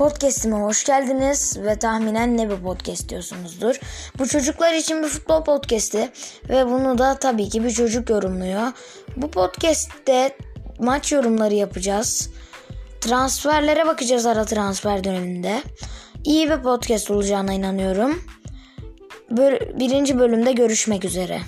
Podcast'ime hoş geldiniz ve tahminen ne bir podcast diyorsunuzdur. Bu çocuklar için bir futbol podcast'i ve bunu da tabii ki bir çocuk yorumluyor. Bu podcast'te maç yorumları yapacağız. Transferlere bakacağız ara transfer döneminde. İyi bir podcast olacağına inanıyorum. Böl- birinci bölümde görüşmek üzere.